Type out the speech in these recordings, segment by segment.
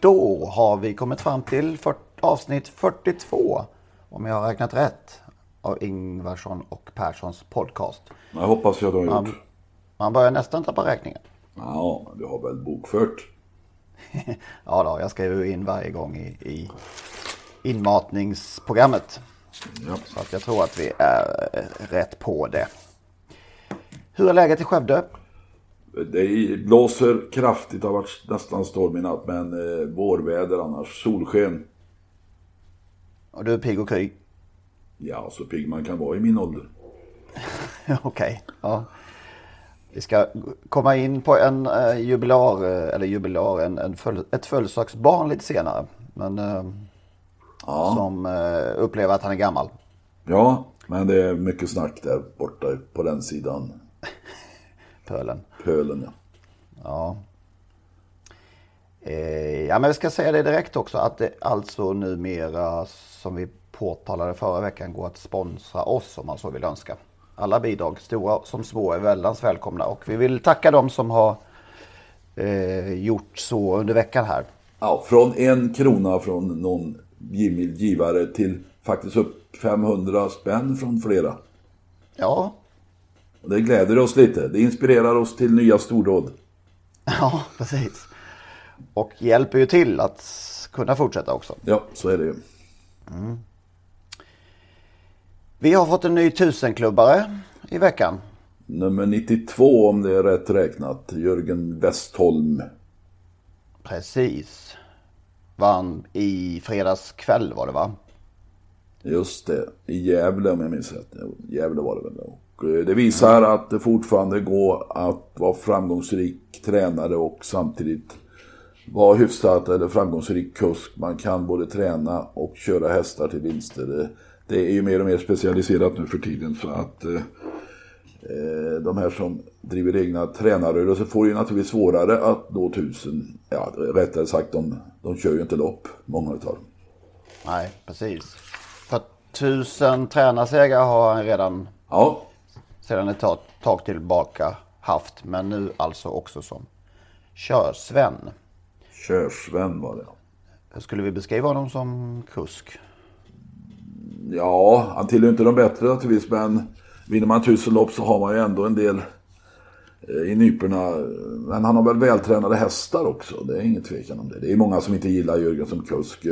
Då har vi kommit fram till för, avsnitt 42, om jag har räknat rätt, av Ingvarsson och Perssons podcast. Jag hoppas jag du har gjort. Man, man börjar nästan tappa räkningen. Ja, du har väl bokfört? ja då, jag skriver in varje gång i, i inmatningsprogrammet. Ja. Så att jag tror att vi är rätt på det. Hur är läget i Skövde? Det blåser kraftigt, det har varit nästan storm i natt, men eh, vårväder annars, solsken. Och du är pigg och kry? Ja, så pigg man kan vara i min ålder. Okej, okay, ja. Vi ska komma in på en eh, jubilar, eh, eller jubilar, en, en föl, ett födelsedagsbarn lite senare. Men eh, ja. som eh, upplever att han är gammal. Ja, men det är mycket snack där borta på den sidan. Pölen. Pölen, ja. Ja. Eh, ja, men vi ska säga det direkt också att det alltså numera, som vi påtalade förra veckan, går att sponsra oss om man så vill önska. Alla bidrag, stora som små, är väldans välkomna och vi vill tacka dem som har eh, gjort så under veckan här. Ja, från en krona från någon givare till faktiskt upp 500 spänn från flera. Ja, det gläder oss lite. Det inspirerar oss till nya stordåd. Ja, precis. Och hjälper ju till att kunna fortsätta också. Ja, så är det ju. Mm. Vi har fått en ny tusenklubbare i veckan. Nummer 92 om det är rätt räknat. Jörgen Westholm. Precis. Vann i fredags kväll var det va? Just det. I Gävle om jag minns rätt. Gävle var det väl. Då. Eh, det visar att det fortfarande går att vara framgångsrik tränare och samtidigt vara hyfsat eller framgångsrik kusk. Man kan både träna och köra hästar till vinster. Det, är ju mer och mer specialiserat nu för tiden så att eh, eh de här som driver egna tränarrörelser får ju naturligtvis svårare att nå tusen. Ja, rättare sagt, de, de kör ju inte lopp, många utav dem. Nej, precis. För tusen tränarsägare har han redan Ja, sedan ett tag, tag tillbaka haft. Men nu alltså också som körsven. Körsven var det. Hur skulle vi beskriva honom som kusk? Ja, han tillhör inte de bättre naturligtvis. Men vinner man tusen lopp så har man ju ändå en del eh, i nyporna. Men han har väl vältränade hästar också. Det är ingen tvekan om det. Det är många som inte gillar Jörgen som kusk.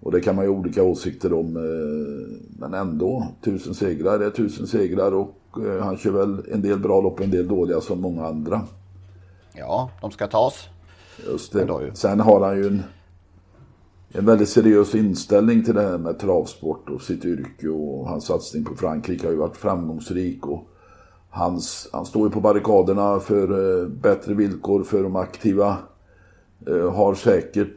Och det kan man ju ha olika åsikter om. Eh, men ändå, tusen segrar är tusen segrar och Eh, han kör väl en del bra lopp och en del dåliga som många andra. Ja, de ska tas. Just det. Sen har han ju en, en väldigt seriös inställning till det här med travsport och sitt yrke och hans satsning på Frankrike har ju varit framgångsrik. Och hans, han står ju på barrikaderna för eh, bättre villkor för de aktiva. Har säkert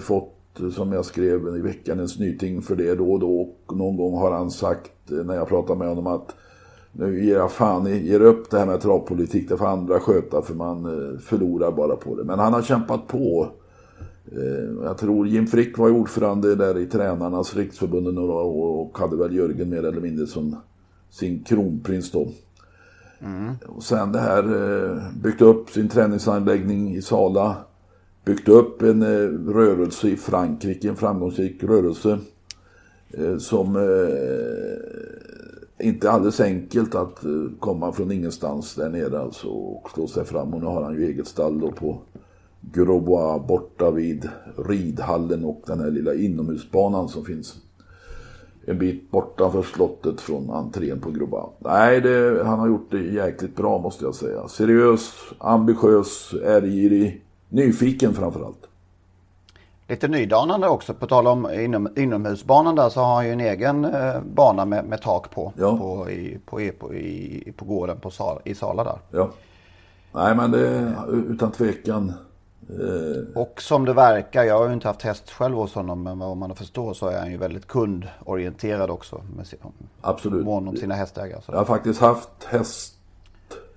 fått, som jag skrev i veckan, en snyting för det då och då. Och någon gång har han sagt, eh, när jag pratar med honom, att nu ger jag fan i, ger upp det här med travpolitik. Det får andra sköta för man eh, förlorar bara på det. Men han har kämpat på. Eh, jag tror Jim Frick var ordförande där i Tränarnas riksförbund några år och hade väl Jörgen mer eller mindre som sin kronprins då. Mm. Och sen det här, byggt upp sin träningsanläggning i Sala. Byggt upp en eh, rörelse i Frankrike, en framgångsrik rörelse. Eh, som eh, inte alldeles enkelt att eh, komma från ingenstans där nere alltså och slå sig fram. Och nu har han ju eget stall då på Grosbois borta vid ridhallen och den här lilla inomhusbanan som finns. en bit bortanför slottet från entrén på Grubba. Nej, det, han har gjort det jäkligt bra måste jag säga. Seriös, ambitiös, ärgirig, nyfiken framförallt. Lite nydanande också, på tal om inom, inomhusbanan där så har han ju en egen eh, bana med, med, tak på. Ja. På, i, på, på, i, på gården på Sal, i Sala där. Ja. Nej men det är utan tvekan. Eh... Och som det verkar, jag har ju inte haft häst själv hos honom, men vad man förstår så är han ju väldigt kundorienterad också. Med sin, Absolut. Mån om sina hästägare. Jag har faktiskt haft häst,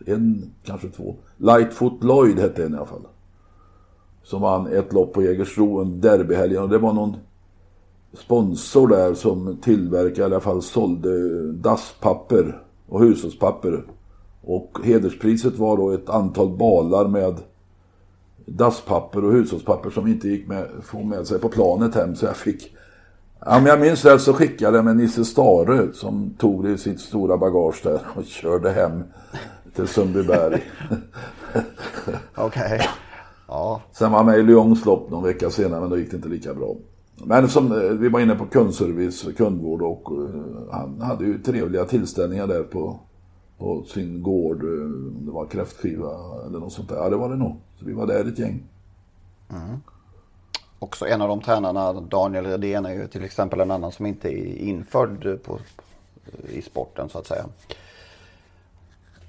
en, kanske två. Lightfoot Lloyd hette en i alla fall som vann ett lopp på Jägersro, en derbyhelgen. Och det var någon sponsor där som tillverkade, i alla fall sålde dasspapper och hushållspapper. Och hederspriset var då ett antal balar med dasspapper och hushållspapper som inte gick med, få med sig på planet hem. Så jag fick... Om jag minns rätt så skickade jag med Nisse Stare som tog det i sitt stora bagage där och körde hem till Sundbyberg. Okej. Okay. Ja. Sen var han med i Lyons lopp någon vecka senare men då gick det inte lika bra. Men som, eh, vi var inne på kundservice, kundvård och uh, han hade ju trevliga tillställningar där på, på sin gård. Uh, det var kräftskiva eller något sånt där. Ja det var det nog. Så vi var där ett gäng. Mm. Också en av de tränarna, Daniel Redén, är ju till exempel en annan som inte är införd på, i sporten så att säga.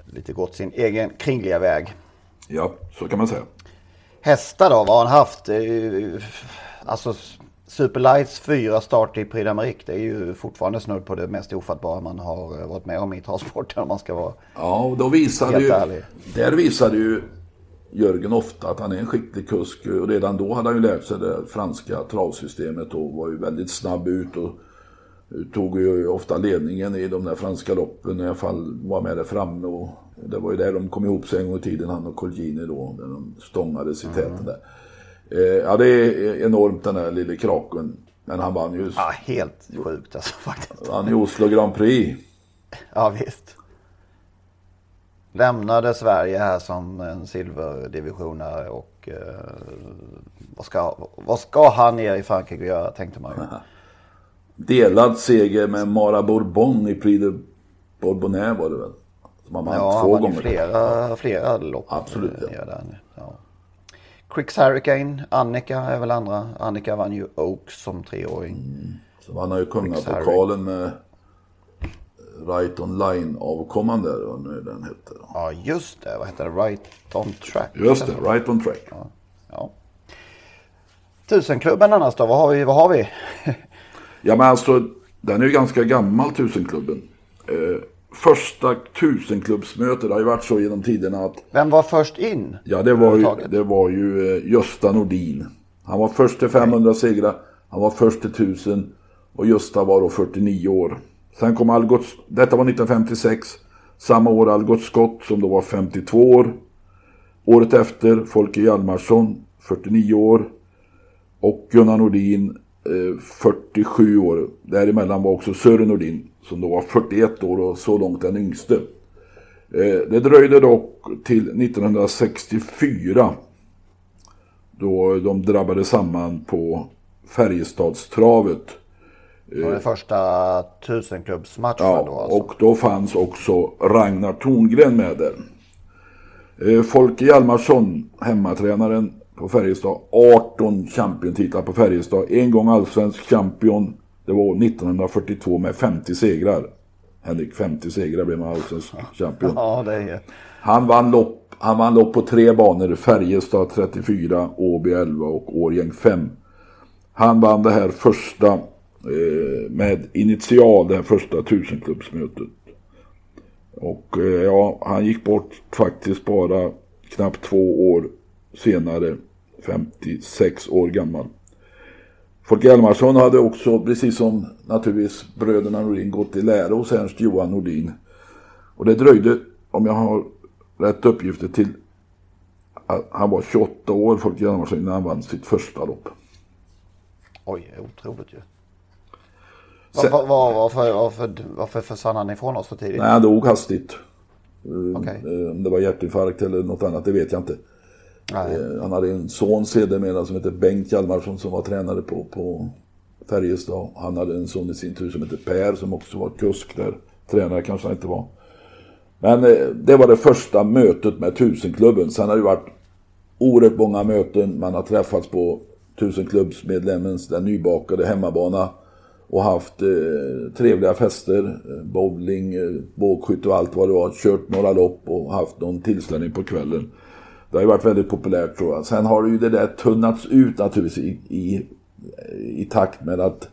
Lite gått sin egen kringliga väg. Ja, så kan man säga. Hästar då, vad har han haft? Alltså Superlights fyra starter i Prix d'Amérique, det är ju fortfarande snudd på det mest ofattbara man har varit med om i travsporten om man ska vara Ja, och då visade ju, ärlig. där visade ju Jörgen ofta att han är en skicklig kusk och redan då hade han ju lärt sig det franska travsystemet och var ju väldigt snabb ut och tog ju ofta ledningen i de där franska loppen i alla fall var med där framme och det var ju där de kom ihop sig en gång i tiden, han och Colgjini då, när de stångades i mm. täten där. Eh, ja, det är enormt den där lille kraken. Men han vann ju... Ja, helt sjukt alltså faktiskt. Han i Oslo Grand Prix. Ja, visst. Lämnade Sverige här som en silverdivisionare och eh, vad, ska, vad ska han ner i Frankrike göra tänkte man ju. Delad seger med Mara Bourbon i Prix de Bourbonnais var det väl? Man ja, två han gånger. Flera, flera lopp. Absolut. Ja. Där. Ja. Quicks Hurricane, Annika är väl andra. Annika vann ju Oaks som treåring. Mm. Så vann han ju kungapokalen med Right On Line-avkomman där, vad nu den hette. Ja, just det. Vad heter det? Right On Track? Just det, Right On Track. Ja. ja. Tusenklubben annars då? Vad har vi? Vad har vi? ja, men alltså, den är ju ganska gammal, Tusenklubben. Eh, första tusenklubbsmötet. Det har ju varit så genom tiderna att... Vem var först in? Ja, det var ju, det var ju eh, Gösta Nordin. Han var först till 500 segrar. Han var först till 1000. Och Gösta var då 49 år. Sen kom Algot... Detta var 1956. Samma år Algot Scott som då var 52 år. Året efter Folke Hjalmarsson, 49 år. Och Gunnar Nordin, 47 eh, år. Däremellan var också Sören Nordin, som då var 41 år och så långt den yngste. Eh, det dröjde dock till 1964 då de drabbade samman på Färjestadstravet. Det var den första tusenklubbsmatchen ja, då alltså. och då fanns också Ragnar Torngren med där. Eh, Folke Hjalmarsson, hemmatränaren på Färjestad, 18 championtitlar på Färjestad, en gång allsvensk champion, det var 1942 med 50 segrar. Henrik 50 segrar blev man allsvensk champion. Ja, det är... Han vann lopp, han vann lopp på tre banor. Färjestad 34, Åby 11 och Årgäng 5. Han vann det här första eh, med initial, det här första tusenklubbsmötet. Och eh, ja, han gick bort faktiskt bara knappt två år senare, 56 år gammal. Folke Hjalmarsson hade också, precis som naturligtvis bröderna Nordin, gått i lära hos Ernst Johan Nordin. Och det dröjde, om jag har rätt uppgifter, till att han var 28 år, Folke Hjalmarsson, innan han vann sitt första lopp. Oj, otroligt ju. Sen, var, var, varför, varför, varför försvann han ifrån oss så tidigt? Nej, han dog hastigt. Okay. Eh, om det var hjärtinfarkt eller något annat, det vet jag inte. Nej. Eh, han hade en son sedermera som hette Bengt Hjalmarsson som var tränare på, på Färjestad. Han hade en son i sin tur som hette Per som också var kusk där. Tränare kanske han inte var. Men eh, det var det första mötet med tusenklubben. Sen har det varit oerhört många möten. Man har träffats på tusenklubbsmedlemmens, den nybakade hemmabana och haft eh, trevliga fester, eh, bowling, eh, bågskytte och allt vad det var. Kört några lopp och haft någon tillställning på kvällen. Det har ju varit väldigt populärt tror jag. Sen har ju det där tunnats ut naturligtvis i, i, i takt med att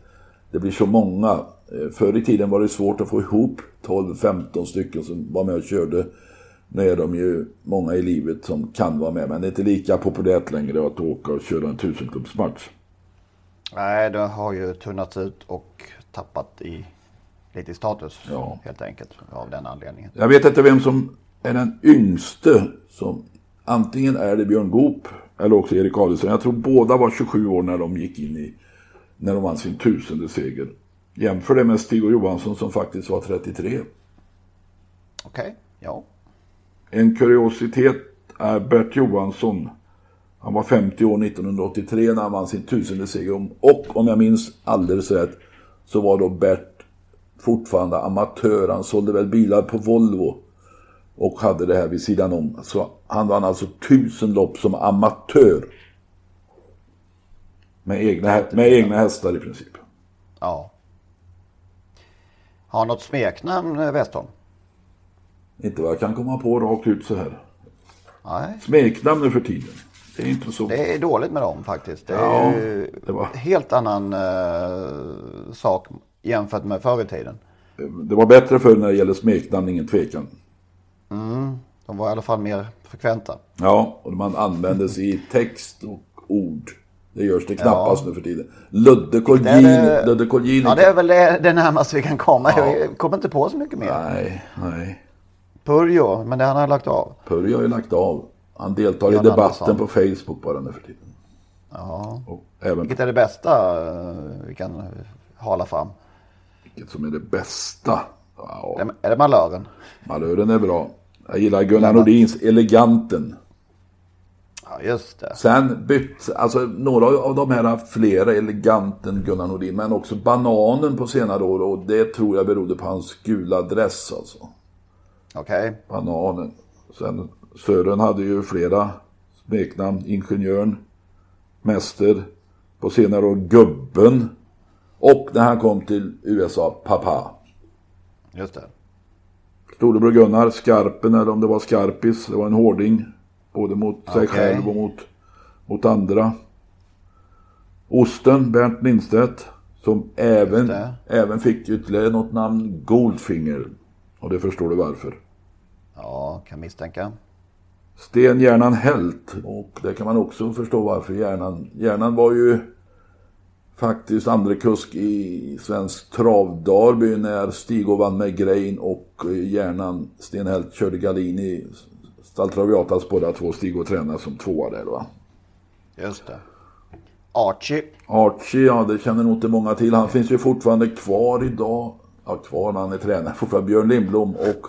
det blir så många. Eh, förr i tiden var det svårt att få ihop 12-15 stycken som var med och körde. Nu är de ju många i livet som kan vara med. Men det är inte lika populärt längre att åka och köra en tusenklubbsmatch. Nej, det har ju tunnats ut och tappat i lite status ja. helt enkelt av den anledningen. Jag vet inte vem som är den yngste som antingen är det Björn Goop eller också Erik Adielsson. Jag tror båda var 27 år när de gick in i när de vann sin tusende seger. Jämför det med Stig och Johansson som faktiskt var 33. Okej, okay, ja. En kuriositet är Bert Johansson han var 50 år 1983 när han vann sin tusende seger. Och om jag minns alldeles rätt så var då Bert fortfarande amatör. Han sålde väl bilar på Volvo. Och hade det här vid sidan om. Så han vann alltså tusen lopp som amatör. Med egna, med egna hästar i princip. Ja. Har något smeknamn eh, Westholm? Inte vad jag kan komma på rakt ut så här. Nej. Smeknamn nu för tiden. Det är inte så. Det är dåligt med dem faktiskt. Det är ja, det var... helt annan uh, sak jämfört med förr i tiden. Det var bättre förr när det gäller smeknamn, ingen tvekan. Mm, de var i alla fall mer frekventa. Ja, och man användes i text och ord. Det görs det knappast ja. nu för tiden. Ludde Kolgin. Det, Ludde. Ja, det är väl det, det närmaste vi kan komma. Ja. Jag kommer inte på så mycket mer. Nej, nej. Purjo, men det han har lagt av. Purjo har ju lagt av. Han deltar Jan i debatten Andersson. på Facebook bara nu för tiden. Ja. Och även... Vilket är det bästa eh, vi kan hala fram? Vilket som är det bästa? Ja. Är det Malören? Malören är bra. Jag gillar Gunnar Nordins Eleganten. Ja, just det. Sen bytt, alltså några av de här flera Eleganten Gunnar Nordin, men också Bananen på senare år och det tror jag berodde på hans gula dress alltså. Okej. Okay. Bananen. Sen Sören hade ju flera smeknamn. Ingenjören, Mäster, på senare år Gubben och när han kom till USA, Pappa. Just det. Storebror Gunnar, Skarpen eller om det var Skarpis, det var en hårding. Både mot sig själv och mot, mot andra. Osten, Bernt Lindstedt. Som även, även fick ytterligare något namn, Goldfinger. Och det förstår du varför. Ja, kan misstänka. Sten Hjärnan Helt. Och det kan man också förstå varför Hjärnan. Hjärnan var ju faktiskt andre kusk i svensk travdarby när Stig vann med Grein och Hjärnan Sten Helt körde Galin i Stall Traviatas båda två. Stig och tränade som tvåa där va. Just det. Archie. Archie, ja det känner nog inte många till. Han finns ju fortfarande kvar idag. Ja, kvar när han är tränare. Fortfarande Björn Lindblom och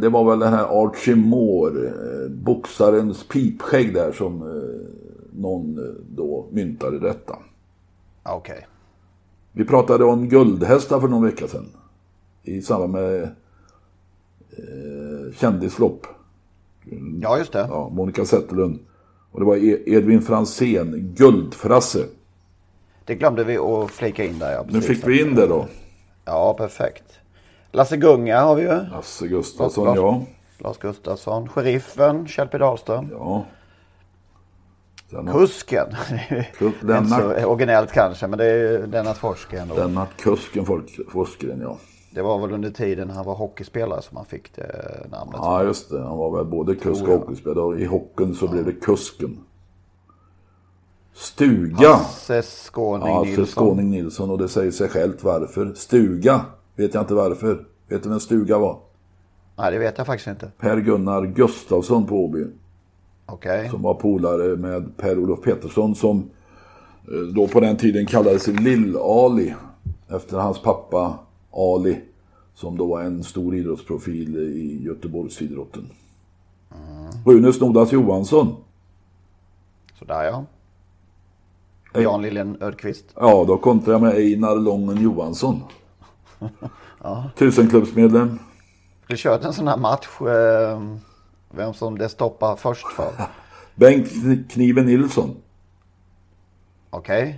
det var väl den här Archie Moore, eh, boxarens pipskägg där som eh, någon eh, då myntade detta. Okej. Okay. Vi pratade om guldhästar för någon vecka sedan. I samband med eh, kändislopp. Ja, just det. Ja, Monica Zetterlund. Och det var e- Edvin Fransén, Guldfrasse. Det glömde vi att flika in där. Ja, nu fick vi in det då. Ja, perfekt. Lasse Gunga har vi ju. Lasse Gustafsson, Lars, ja. Lars Gustafsson. Sheriffen, Kjell P Dahlström. Ja. Sen Kusken. Lennart... Inte så originellt kanske, men det är Lennart Forsgren. Lennart Kusken Forsgren, ja. Det var väl under tiden han var hockeyspelare som han fick det namnet. Ja, just det. Han var väl både kusk och hockeyspelare. I hockeyn så ja. blev det Kusken. Stuga. Hasse Skåning ja, Nilsson. Skåning Nilsson och det säger sig självt varför. Stuga Vet jag inte varför. Vet du vem Stuga var? Nej, det vet jag faktiskt inte. Per-Gunnar Gustafsson på Åby. Okay. Som var polare med Per-Olof Pettersson som eh, då på den tiden kallades Lill-Ali. Efter hans pappa Ali. Som då var en stor idrottsprofil i Göteborgsidrotten. Mm. Rune Snodas Johansson. Sådär ja. Jan Liljen Ödqvist. Ja, då kontrar jag med Einar Lången Johansson. ja. Tusenklubbsmedlem. Du kört en sån här match, eh, vem som det stoppar först för. Bengt Kniven Nilsson. Okej. Okay.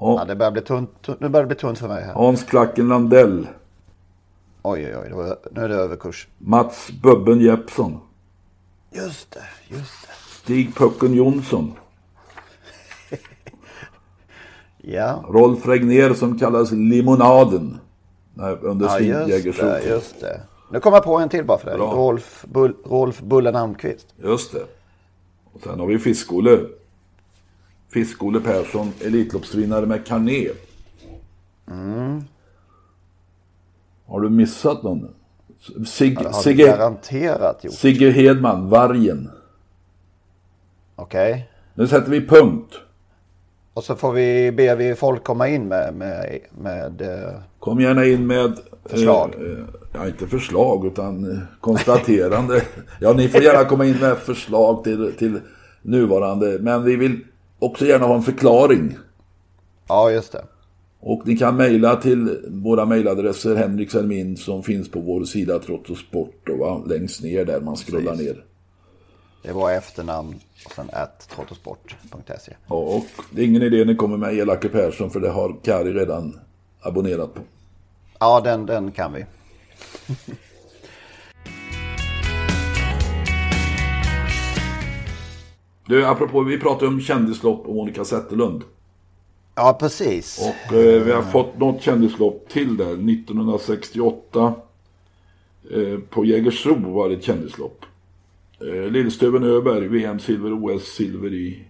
Ja. ja. det börjar bli tunt, nu börjar det bli tunt för mig här. Hans Klacken Landell. Oj, oj, oj. Nu är det överkurs. Mats Bubben Jeppsson. Just det, just det. Stig Pucken Jonsson. ja. Rolf Regner som kallas Limonaden. Under ja, just det, just det. Nu kommer jag på en till bara för dig. Rolf, Bull, Rolf Bullen Almqvist. Just det. Och sen har vi Fiskole. Fiskole Persson, Elitloppsvinnare med Carné. Mm. Har du missat någon? Sig, ja, Sigge, garanterat gjort. Sigge Hedman, Vargen. Okej. Okay. Nu sätter vi punkt. Och så får vi be vi folk komma in med, med, med eh, Kom gärna in med förslag. Eh, eh, ja, inte förslag utan eh, konstaterande. ja, ni får gärna komma in med förslag till, till nuvarande. Men vi vill också gärna ha en förklaring. Ja, just det. Och ni kan mejla till våra mejladresser Henrik Selmin som finns på vår sida Trott och va? längst ner där man scrollar ner. Det var efternamn och sen att trottosport.se. Ja, och det är ingen idé ni kommer med Elake Persson för det har Kari redan abonnerat på. Ja, den, den kan vi. Du, apropå, vi pratade om kändislopp och Monica Zetterlund. Ja, precis. Och eh, vi har fått något kändislopp till där. 1968 eh, på Jägersro var det ett kändislopp. Eh, Lillstöven Öberg, VM-silver, OS-silver i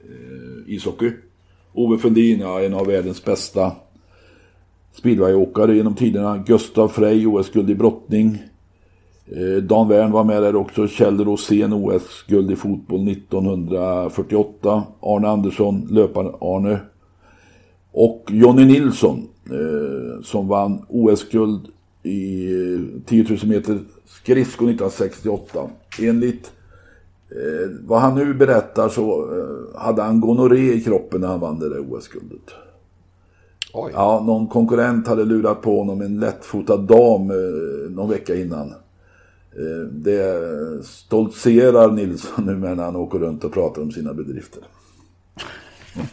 eh, ishockey. Ove Fundin, ja, en av världens bästa speedwayåkare genom tiderna. Gustav Frey, OS-guld i brottning. Eh, Dan Wern var med där också. Kjell Rosén, OS-guld i fotboll 1948. Arne Andersson, löpar-Arne. Och Jonny Nilsson eh, som vann OS-guld i eh, 10 000 meter skridsko 1968. Enligt eh, vad han nu berättar så eh, hade han gonorré i kroppen när han vann det där OS-guldet. Ja, någon konkurrent hade lurat på honom en lättfotad dam eh, någon vecka innan. Eh, det stoltserar Nilsson nu när han åker runt och pratar om sina bedrifter.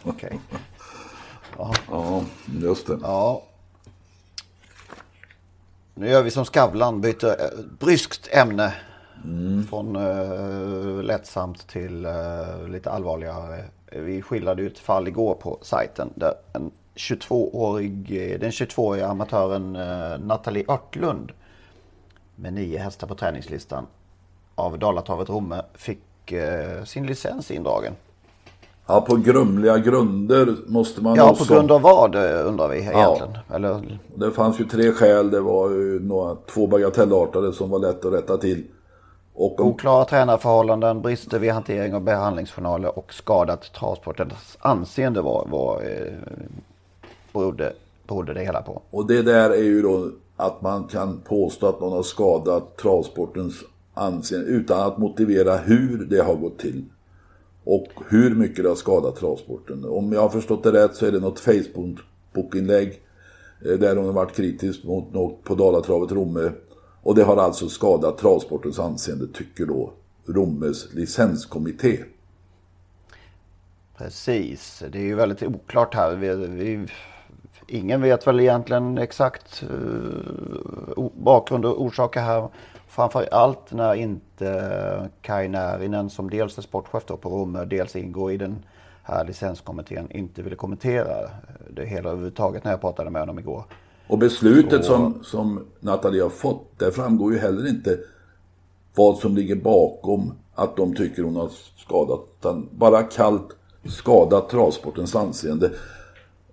Okej. Ja. ja, just det. Ja. Nu gör vi som Skavlan, byter eh, bryskt ämne. Mm. Från uh, lättsamt till uh, lite allvarligare. Vi skildrade ju ett fall igår på sajten där en 22-årig, den 22-åriga amatören uh, Nathalie Örtlund med nio hästar på träningslistan av Dalatravet Romme fick uh, sin licens indragen. Ja, på grumliga grunder måste man Ja, också... på grund av vad undrar vi egentligen. Ja. Eller... Det fanns ju tre skäl. Det var ju några, två bagatellartade som var lätt att rätta till. Och. Oklara tränarförhållanden, brister vid hantering av behandlingsjournaler och skadat travsportens anseende var, var eh, berodde, berodde det hela på. Och det där är ju då att man kan påstå att någon har skadat travsportens anseende utan att motivera hur det har gått till. Och hur mycket det har skadat travsporten. Om jag har förstått det rätt så är det något Facebook-inlägg eh, där hon har varit kritisk mot något på Dalatravet Romme. Och det har alltså skadat travsportens anseende, tycker då Rommes licenskommitté. Precis, det är ju väldigt oklart här. Vi, vi, ingen vet väl egentligen exakt uh, bakgrund och orsaker här. Framför allt när inte Kaj Närinen som dels är sportchef på Romme, dels ingår i den här licenskommittén, inte ville kommentera det hela överhuvudtaget när jag pratade med honom igår. Och beslutet Så... som, som Nathalie har fått, där framgår ju heller inte vad som ligger bakom att de tycker hon har skadat. Utan bara kallt skadat travsportens anseende.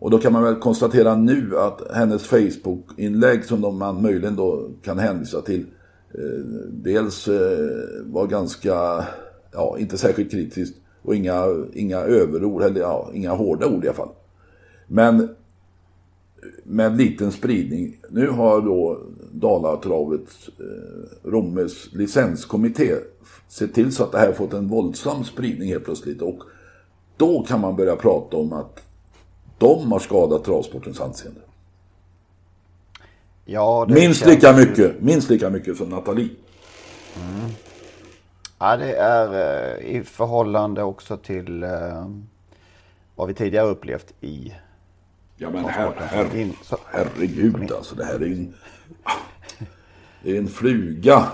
Och då kan man väl konstatera nu att hennes Facebook-inlägg som man möjligen då kan hänvisa till Eh, dels eh, var ganska, ja inte särskilt kritiskt och inga, inga överord, eller ja, inga hårda ord i alla fall. Men med liten spridning. Nu har då Dalatravets eh, Rommes licenskommitté sett till så att det här fått en våldsam spridning helt plötsligt. Och då kan man börja prata om att de har skadat travsportens anseende. Ja, minst lika mycket, minst lika mycket som Nathalie. Mm. Ja, det är eh, i förhållande också till eh, vad vi tidigare upplevt i Ja men her, her, herregud alltså. Det här är en, det är en fluga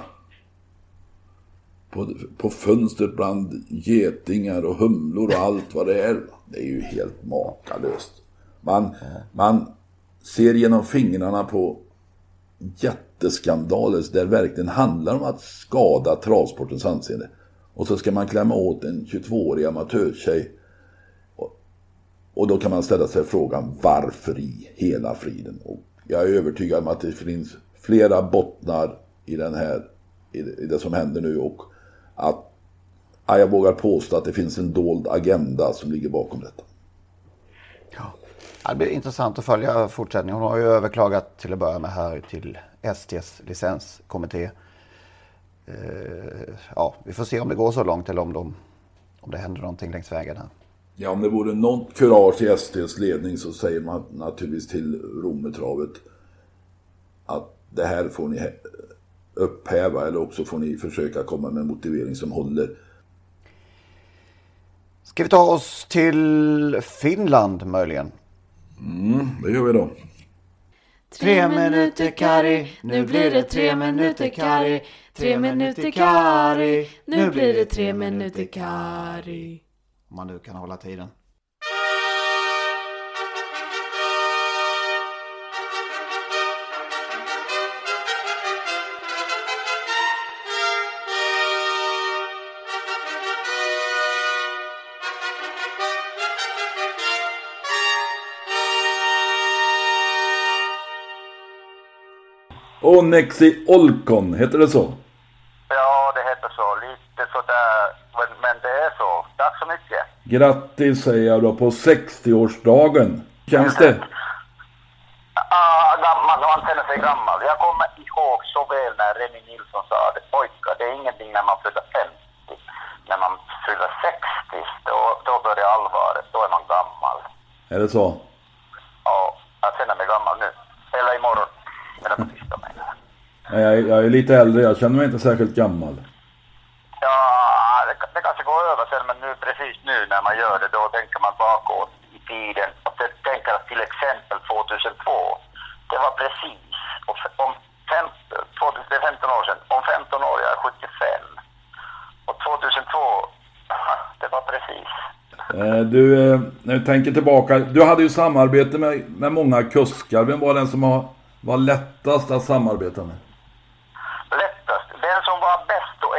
på, på fönstret bland getingar och humlor och allt vad det är. Det är ju helt makalöst. Man, man ser genom fingrarna på jätteskandaler där det verkligen handlar om att skada travsportens anseende. Och så ska man klämma åt en 22-årig amatörtjej. Och, och då kan man ställa sig frågan varför i hela friden? Och jag är övertygad om att det finns flera bottnar i, den här, i det som händer nu och att ja, jag vågar påstå att det finns en dold agenda som ligger bakom detta. Ja. Det blir intressant att följa fortsättningen. Hon har ju överklagat till att börja med här till STs licenskommitté. Eh, ja, vi får se om det går så långt eller om, de, om det händer någonting längs vägen här. Ja, om det vore något kurage i STs ledning så säger man naturligtvis till Rometravet att det här får ni upphäva eller också får ni försöka komma med en motivering som håller. Ska vi ta oss till Finland möjligen? Mm, det gör vi då. Tre minuter Kari, nu blir det tre minuter Kari. Tre minuter Kari, nu blir det tre minuter Kari. Om man nu kan hålla tiden. Onexi Olkon, heter det så? Ja, det heter så. Lite sådär, men, det är så. Tack så mycket. Grattis säger jag då på 60-årsdagen. Känns det? Ah, gammal, man känner sig gammal. Jag kommer ihåg så väl när Remi Nilsson sa det. Pojkar, det är ingenting när man fyller 50. När man fyller 60, då, då börjar allvaret. Då är man gammal. Är det så? Ja, jag känner mig gammal nu. Eller imorgon. Eller på tisdag jag, jag är lite äldre, jag känner mig inte särskilt gammal. Ja, det, det kanske går över sen, men nu, precis nu när man gör det, då tänker man bakåt i tiden. Och det, tänker att till exempel 2002, det var precis, och om fem, 2000, det är 15 år sedan, om 15 år, jag är 75. Och 2002, det var precis. Eh, du, eh, när du tänker tillbaka, du hade ju samarbete med, med många kuskar. Vem var den som var lättast att samarbeta med?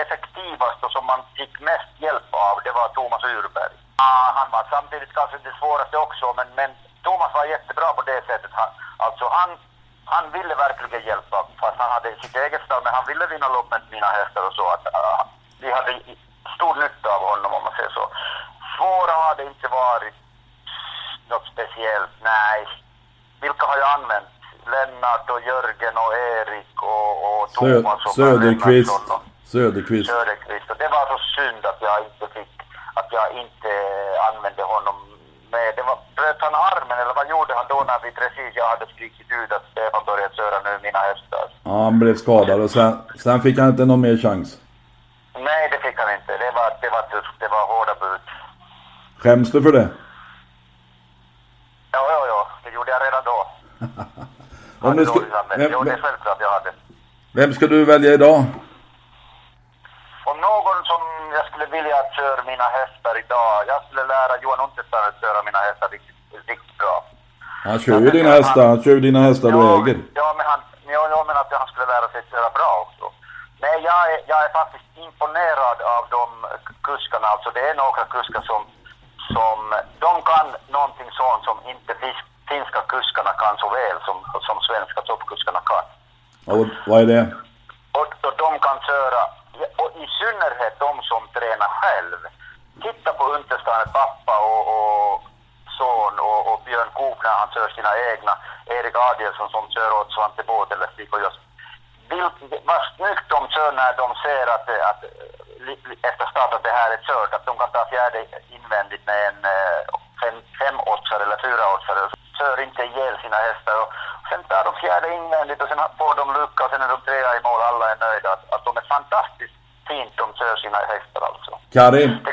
effektivast och som man fick mest hjälp av, det var Thomas Urberg. Ah, han var samtidigt kanske det svåraste också, men, men Thomas var jättebra på det sättet. Han, alltså han, han ville verkligen hjälpa, fast han hade sitt eget stall, men han ville vinna lopp med mina hästar och så. Att, uh, vi hade stor nytta av honom om man säger så. Svåra har det inte varit något speciellt, nej. Vilka har jag använt? Lennart och Jörgen och Erik och, och Thomas och Söderqvist. Söderqvist. Söderqvist. Och det var så synd att jag inte fick, att jag inte använde honom med. Det var, bröt han armen eller vad då när vi precis, jag hade skrikit ut att Stefan började köra nu mina hästar? Ja, han blev skadad och sen, sen fick han inte någon mer chans. Nej, det fick han inte. Det var, det var tufft. Det var hårda bud. Skäms du för det? Ja, ja, ja. Det gjorde jag redan då. Om du ska, vem, jo, det är självklart jag hade. Vem ska du välja idag? Om någon som jag skulle vilja att köra mina hästar idag, jag skulle lära Johan Unterstein att köra mina hästar riktigt. Han kör ju dina hästar, han kör ju dina hästar du äger. Ja, men han, jag, jag menar att han skulle lära sig att köra bra också. Nej, jag är, jag är faktiskt imponerad av de kuskarna. Alltså det är några kuskar som, som de kan någonting sånt som inte finska kuskarna kan så väl som, som svenska toppkuskarna kan. Och vad är det? Och, och de kan köra och i synnerhet de som tränar själv. Titta på Untersteiner pappa och, och son och, och Björn Koop när han kör sina egna, Erik Adielsson som kör åt Svante Båth eller Stig Joss. Vad snyggt de kör när de ser att, att efter start att det här är kört, att de kan ta fjärde invändigt med en eh, fem, fem eller fyra oddsare. Kör inte ihjäl sina hästar. Och sen tar de fjärde invändigt och sen får de lucka och sen är de trea i mål. Alla är nöjda. Att, att de är fantastiskt fint de kör sina hästar alltså. Karin,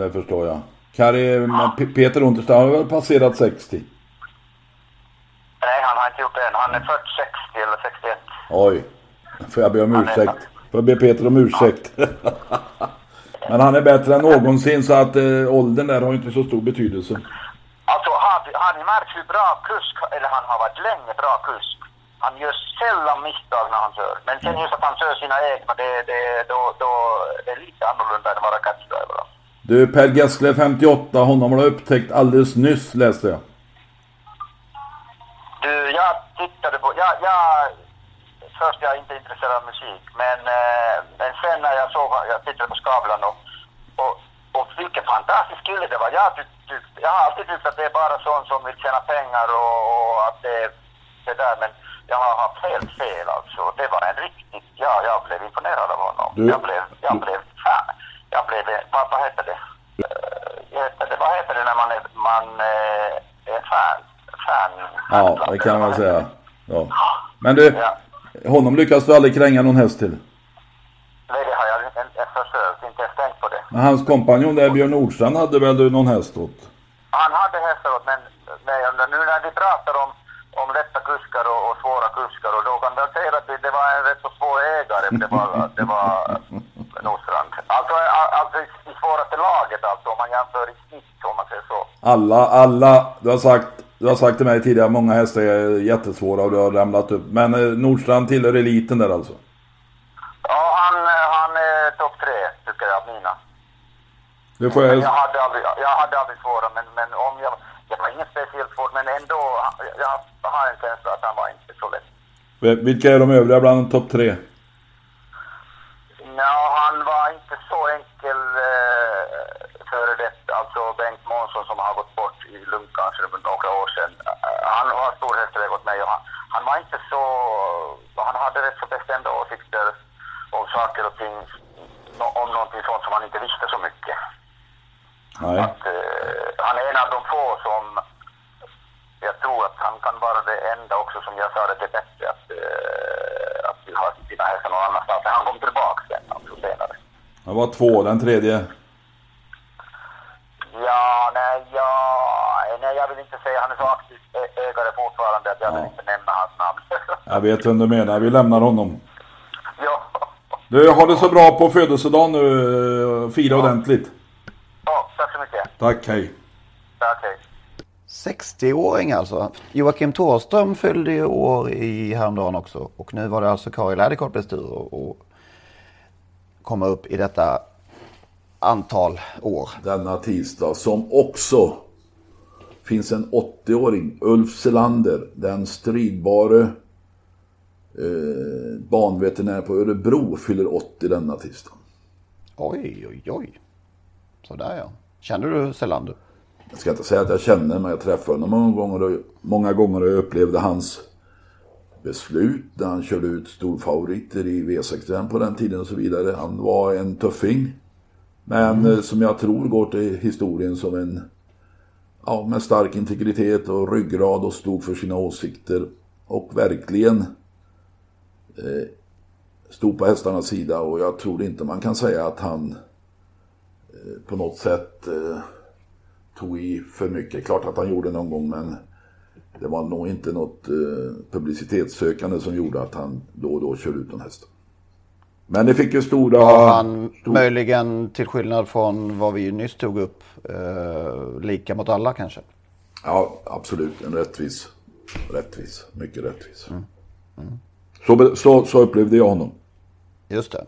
det förstår jag. Kari, P- Peter Unterstad har väl passerat 60? Nej, han har inte gjort det än. Han är född 60 eller 61. Oj. Får jag be om Han ursäkt? Får jag be Peter om ursäkt? Men han är bättre än någonsin så att eh, åldern där har inte så stor betydelse. Alltså har, har ni märkt hur bra kusk, eller han har varit länge bra kusk. Han gör sällan misstag när han kör. Men sen just att han kör sina egna, det, det, då, då, det är lite annorlunda än att vara catchdriver. Du, Per Gessle 58, honom har du upptäckt alldeles nyss läste jag. Du, jag tittade på, jag, jag, först jag är inte intresserad av musik, men, eh, men sen när jag såg, jag tittade på Skavlan och, och, och vilken fantastisk kille det var. Jag, tyck, jag har alltid tyckt att det är bara sån som vill tjäna pengar och, och att det är det där, men jag har haft helt fel alltså. Det var en riktigt, ja, jag blev imponerad av honom. Du- jag blev, jag blev fan. Jag blev, vad, vad heter det? Eh, det? Vad heter det när man är, man eh, är fan? fan Ja, det kan man säga. Ja. Men du, Ja. honom lyckas du aldrig kränga någon häst till. Nej, det har jag inte inte försökt, inte ens tänkt på det. Men hans kompanjon där, Björn Nordstrand, hade väl du någon häst åt? Han hade hästar åt, men nej, nu när vi pratar om, om lätta kuskar och, och svåra kuskar, och då kan jag säga att det, det var en rätt så svår ägare. Det var, det var Nordstrand. Alltså, a- alltså i, i svåraste laget, alltså, om man jämför i snitt, om man säger så. Alla, alla, du har sagt, du har sagt till mig tidigare, många hästar är jättesvåra och du har ramlat upp. Men eh, Nordstrand tillhör eliten där alltså? Ja, han, han är topp tre, tycker jag, mina. Det får Men jag... hade aldrig, jag hade aldrig svåra, men, men om jag, jag var ingen speciellt svår, men ändå, jag, jag har en känsla att han var inte så lätt. Vilka är de övriga bland topp tre? Ja, han var inte så enkel eh, före det. Alltså Bengt Månsson som har gått bort i lugnt kanske för några år sedan. Eh, han har stor hästväg åt mig och han, han var inte så... Han hade rätt så bestämda åsikter om saker och ting. Om någonting sånt som han inte visste så mycket. Nej. Att, eh, han är en av de få som... Jag tror att han kan vara det enda också som jag sa det, det bättre att, eh, att vi har sina hästar någon annanstans. Han kom tillbaka sen, alltså senare. Det var två, den tredje. Ja, nej, ja, nej, jag vill inte säga, han är så aktiv ägare fortfarande att jag vill Ja. inte nämna hans. Jag vet vem du menar, vi lämnar honom. ja. Du, har det så bra på födelsedagen nu. Fira ordentligt. ja, tack så mycket. Tack, hej. Tack, hej. 60-åring alltså. Joakim Thåström fyllde ju år i häromdagen också. Och nu var det alltså Kari Läderkorpes tur att- att komma upp i detta antal år. Denna tisdag som också finns en 80-åring, Ulf Selander, den stridbare eh, banveterinär på Örebro fyller 80 denna tisdag. Oj, oj, oj. Sådär ja. Känner du Selander? Jag ska inte säga att jag känner men jag träffade honom många gånger och, många gånger och jag upplevde hans beslut när han körde ut storfavoriter i V65 på den tiden och så vidare. Han var en tuffing. Men eh, som jag tror går till historien som en ja, med stark integritet och ryggrad och stod för sina åsikter. Och verkligen eh, stod på hästarnas sida och jag tror inte man kan säga att han eh, på något sätt eh, tog i för mycket. Klart att han gjorde någon gång men det var nog inte något eh, publicitetssökande som gjorde att han då och då körde ut en häst. Men det fick ju stora... Var han stor- möjligen till skillnad från vad vi nyss tog upp eh, lika mot alla kanske? Ja, absolut. En rättvis. Rättvis. Mycket rättvis. Så, be- så, så upplevde jag honom. Just det.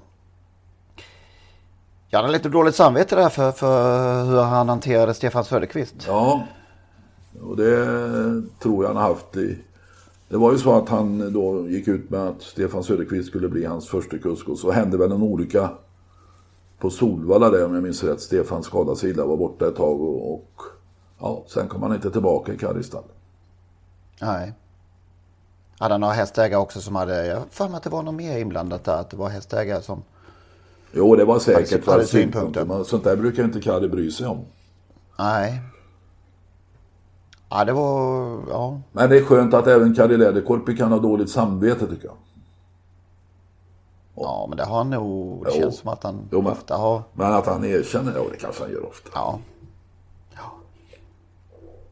Jag hade lite dåligt samvete där för, för hur han hanterade Stefan Söderqvist. Ja, och det tror jag han har haft i... Det var ju så att han då gick ut med att Stefan Söderqvist skulle bli hans första kusk och så hände väl en olycka på Solvalla där om jag minns rätt. Stefan skadade sig illa, var borta ett tag och, och ja, sen kom han inte tillbaka i Karistad. Nej. Hade han några hästägare också som hade, jag för mig att det var något mer inblandat där, att det var hästägare som, Jo, det var säkert Hade för synpunkter. Men sånt där brukar inte Kari bry sig om. nej. Ja, det var, ja. Men det är skönt att även Kari Läderkorpi kan ha dåligt samvete tycker jag. Ja, men det har han nog. Det Jo. känns som att han Jo, men- ofta har. Men att han erkänner det, det kanske han gör ofta. Ja. ja.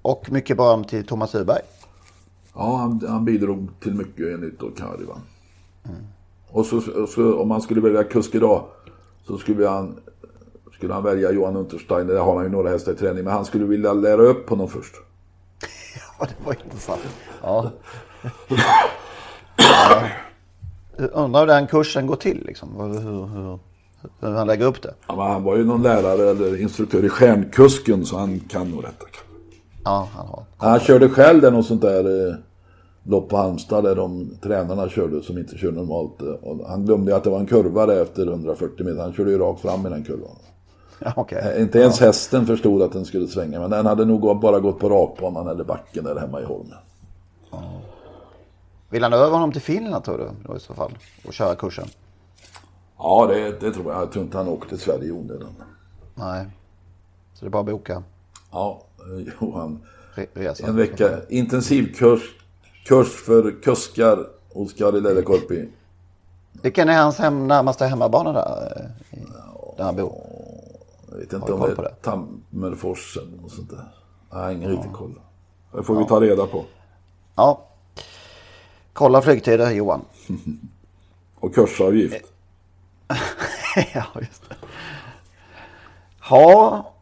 Och mycket beröm till Thomas Urberg. Ja, han, han bidrog till mycket enligt då Kari va. Och så, så om man skulle välja kusk idag så skulle han, skulle han välja Johan Untersteiner. Där har han ju några hästar i träning. Men han skulle vilja lära upp honom först. Ja, det var intressant. Ja. ja. Undrar hur den kursen går till liksom. Hur, hur, hur, han lägger upp det. Ja, han var ju någon lärare eller instruktör i Stjärnkusken så han kan nog detta. Ja, han har. Han körde själv där något sånt där eh, lopp på Halmstad där de tränarna körde som inte kör normalt. eh, Och han glömde ju att det var en kurva där efter 140 meter. Han körde ju rakt fram i den kurvan. Ja, okej. Eh, Inte ens hästen förstod att den skulle svänga. Men den hade nog bara gått på rakbanan eller backen där hemma i Holmen. Vill han över honom till Finland tror du då i så fall? Och köra kursen? Ja, det, det tror jag. Jag tror inte han åker till Sverige i onödan. Nej. Så det är bara att boka Ja, Johan. re- resan. En vecka intensivkurs kurs för kuskar hos Kari Lelekorpi. Vilken är hans hem, närmaste hemmabana där? eh, i- Där han bor? Jag vet inte om det är det? Tammerfors eller något sånt där. Jag har ingen riktig koll. Det får vi ta reda på. Ja. Kolla flygtider Johan. Och kursavgift. ja, just det. Ja,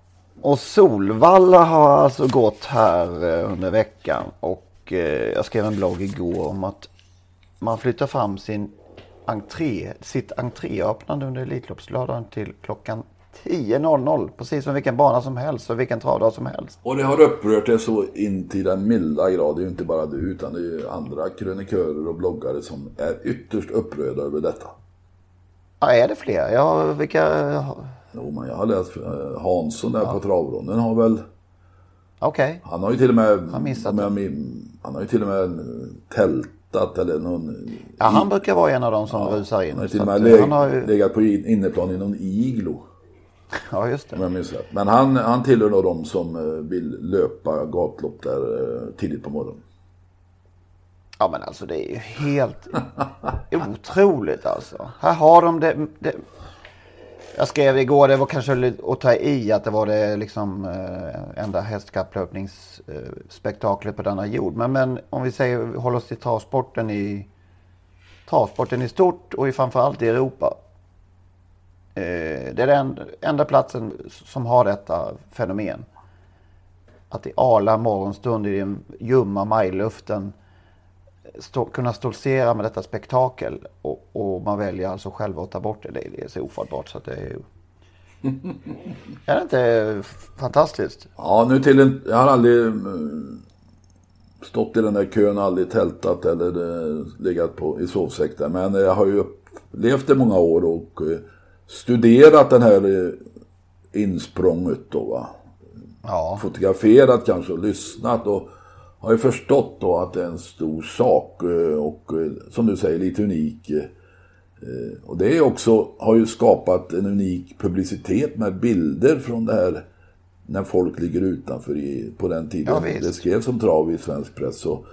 och Solvalla har alltså gått här eh, under veckan. Och eh, jag skrev en blogg igår om att man flyttar fram sin entré, sitt entréöppnande under Elitloppslördagen till klockan 10.00. Precis som vilken bana som helst och vilken travdag som helst. Och det har upprört det så in till den milda grad. Det är ju inte bara du utan det är ju andra krönikörer och bloggare som är ytterst upprörda över detta. Ja, är det fler? Ja, vilka? Jo, men jag har läst eh, Hansson där på travronden har väl Okej. Han har ju till och med Har missat om jag Han har ju till och med tältat eller någon Ja, han brukar vara en av dem som rusar in. Han har till och med eh, leg, han har ju... legat på in- inneplan i någon iglo. Ja, just Om det. jag minns rätt. Men han, han tillhör nog de som eh, vill löpa gatlopp där tidigt på morgonen. Ja, men alltså det är ju helt otroligt alltså. Här har de det, det. Jag skrev igår, det var kanske att ta i att det var det liksom eh, enda hästkapplöpningsspektaklet på denna jord. Men, men om vi säger, håller oss till travsporten i travsporten i stort och i framförallt i Europa. Eh, det är den enda platsen som har detta fenomen. Att i arla morgonstund i den ljumma majluften stå, kunna stoltsera med detta spektakel. Och, och man väljer alltså själv att ta bort det. Det, är så ofattbart så att det är ju... Är det inte fantastiskt? Ja, nu till en, jag har aldrig eh, stått i den där kön, aldrig tältat eller eh, legat på, i sovsäck där. Men jag har ju upplevt det många år och eh, studerat den här eh, insprånget då va. Ja. fotograferat kanske och lyssnat och har ju förstått då att det är en stor sak eh, och eh, som du säger lite unik. eh, Och det är också, har ju skapat en unik publicitet med bilder från det här när folk ligger utanför i, på den tiden. Ja, det skrevs om trav i svensk press. Så,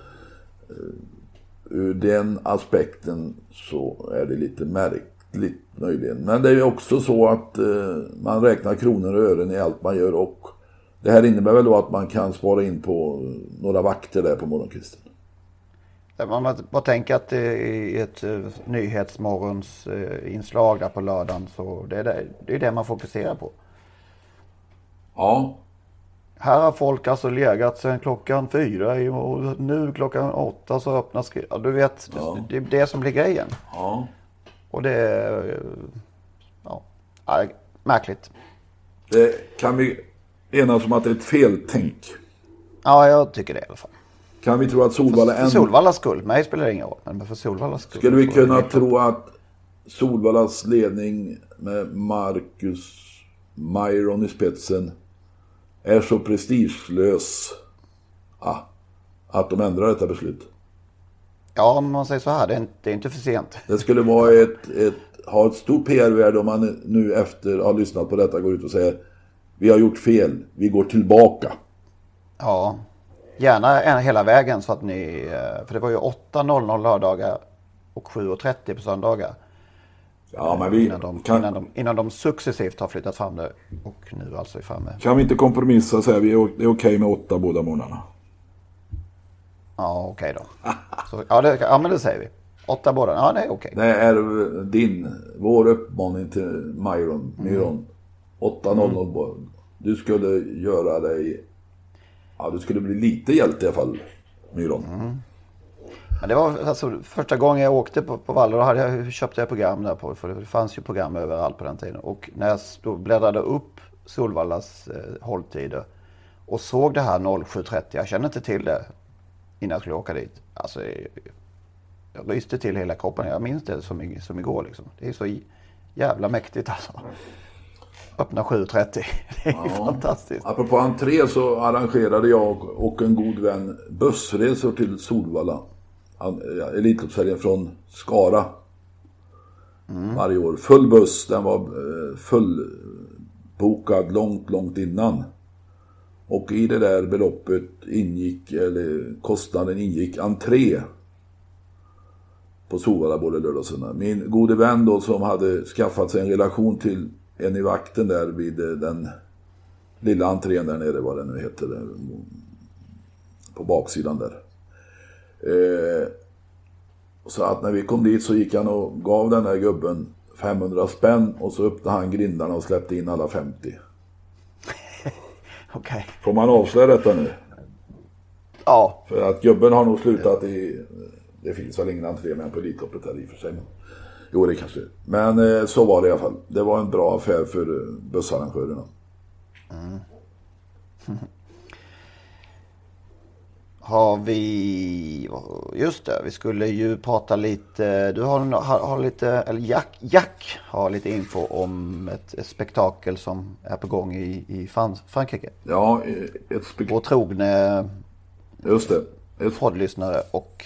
ur den aspekten så är det lite märkligt möjligen. Men det är ju också så att man räknar kronor och ören i allt man gör och det här innebär väl då att man kan spara in på några vakter där på morgonkvisten. Man bara- tänker att är ett eh, nyhetsmorgons eh, inslag där på lördagen. Så det är det, det är det man fokuserar på. Ja, Här har folk alltså legat sedan klockan fyra i- och nu klockan åtta så öppnas... Ja, du vet, Ja. det, är det som blir grejen. ja. Och det är... eh, ja, märkligt. Det kan vi enas om att det är ett feltänk. Ja, jag tycker det i alla fall. Kan vi tro att Solvalla För än... Solvallas skull. Mig spelar det ingen roll. Men för Solvallas skull. Skulle vi kunna tro att Solvallas ledning med Marcus Myron i spetsen är så prestigelös ah, att de ändrar detta beslut? Ja, om man säger så här. Det är inte, det är inte för sent. Det skulle vara ett, ett, ha ett stort PR-värde om man nu efter att ha lyssnat på detta går ut och säger vi har gjort fel, vi går tillbaka. Ja, gärna hela vägen så att ni... eh, För det var ju 8.00 lördagar och 7.30 på söndagar. Ja, men vi innan, de, kan- innan, de, innan de successivt har flyttat fram det och nu alltså är framme. Kan vi inte kompromissa och säga vi är, det är okej med åtta båda månaderna? Ja, okej då. Så, ja, det, ja, men det säger vi. Åtta båda. Ja, det är okej. Det är din, vår uppmaning till Myron, Myron. 8-0 bara. Du skulle göra dig, ja du skulle bli lite hjälte i alla fall, Myron. Men det var alltså första gången jag åkte på, på Valle. Då hade jag, köpte jag program där på. För det fanns ju program överallt på den tiden. Och när jag då bläddrade upp Solvallas eh, hålltider och såg det här 07.30. Jag kände inte till det innan jag skulle åka dit. Alltså, jag, jag ryste till hela kroppen. Jag minns det som, som igår liksom. Det är så jävla mäktigt alltså. Öppna 7.30. Det är ju fantastiskt. Apropå entré så arrangerade jag och en god vän bussresor till Solvalla. Ja, Elitloppshelgen från Skara. Varje år. Full buss, den var eh, fullbokad långt, långt innan. Och i det där beloppet ingick, eller kostnaden ingick entré. På Solvalla både lördag och söndag. Min gode vän då som hade skaffat sig en relation till en i vakten där vid eh, den lilla entrén där nere, vad det nu heter. där, På baksidan där. Eh, så att när vi kom dit så gick han och gav den där gubben 500 spänn och så öppnade han grindarna och släppte in alla 50. Okej. Får man avslöja detta nu? Ja, För att gubben har nog slutat i... Det finns väl ingen entré med på Elitloppet där i och för sig. Jo, det kanske Men eh, så var det i alla fall. Det var en bra affär för eh, bussarrangörerna. har vi... Just det, vi skulle ju prata lite... Du har, har, har lite... Eller Jack, Jack har lite info om ett, ett spektakel som är på gång i, i Frankrike. Ja, eh, ett spek- Vår trogne Just det. Ett poddlyssnare och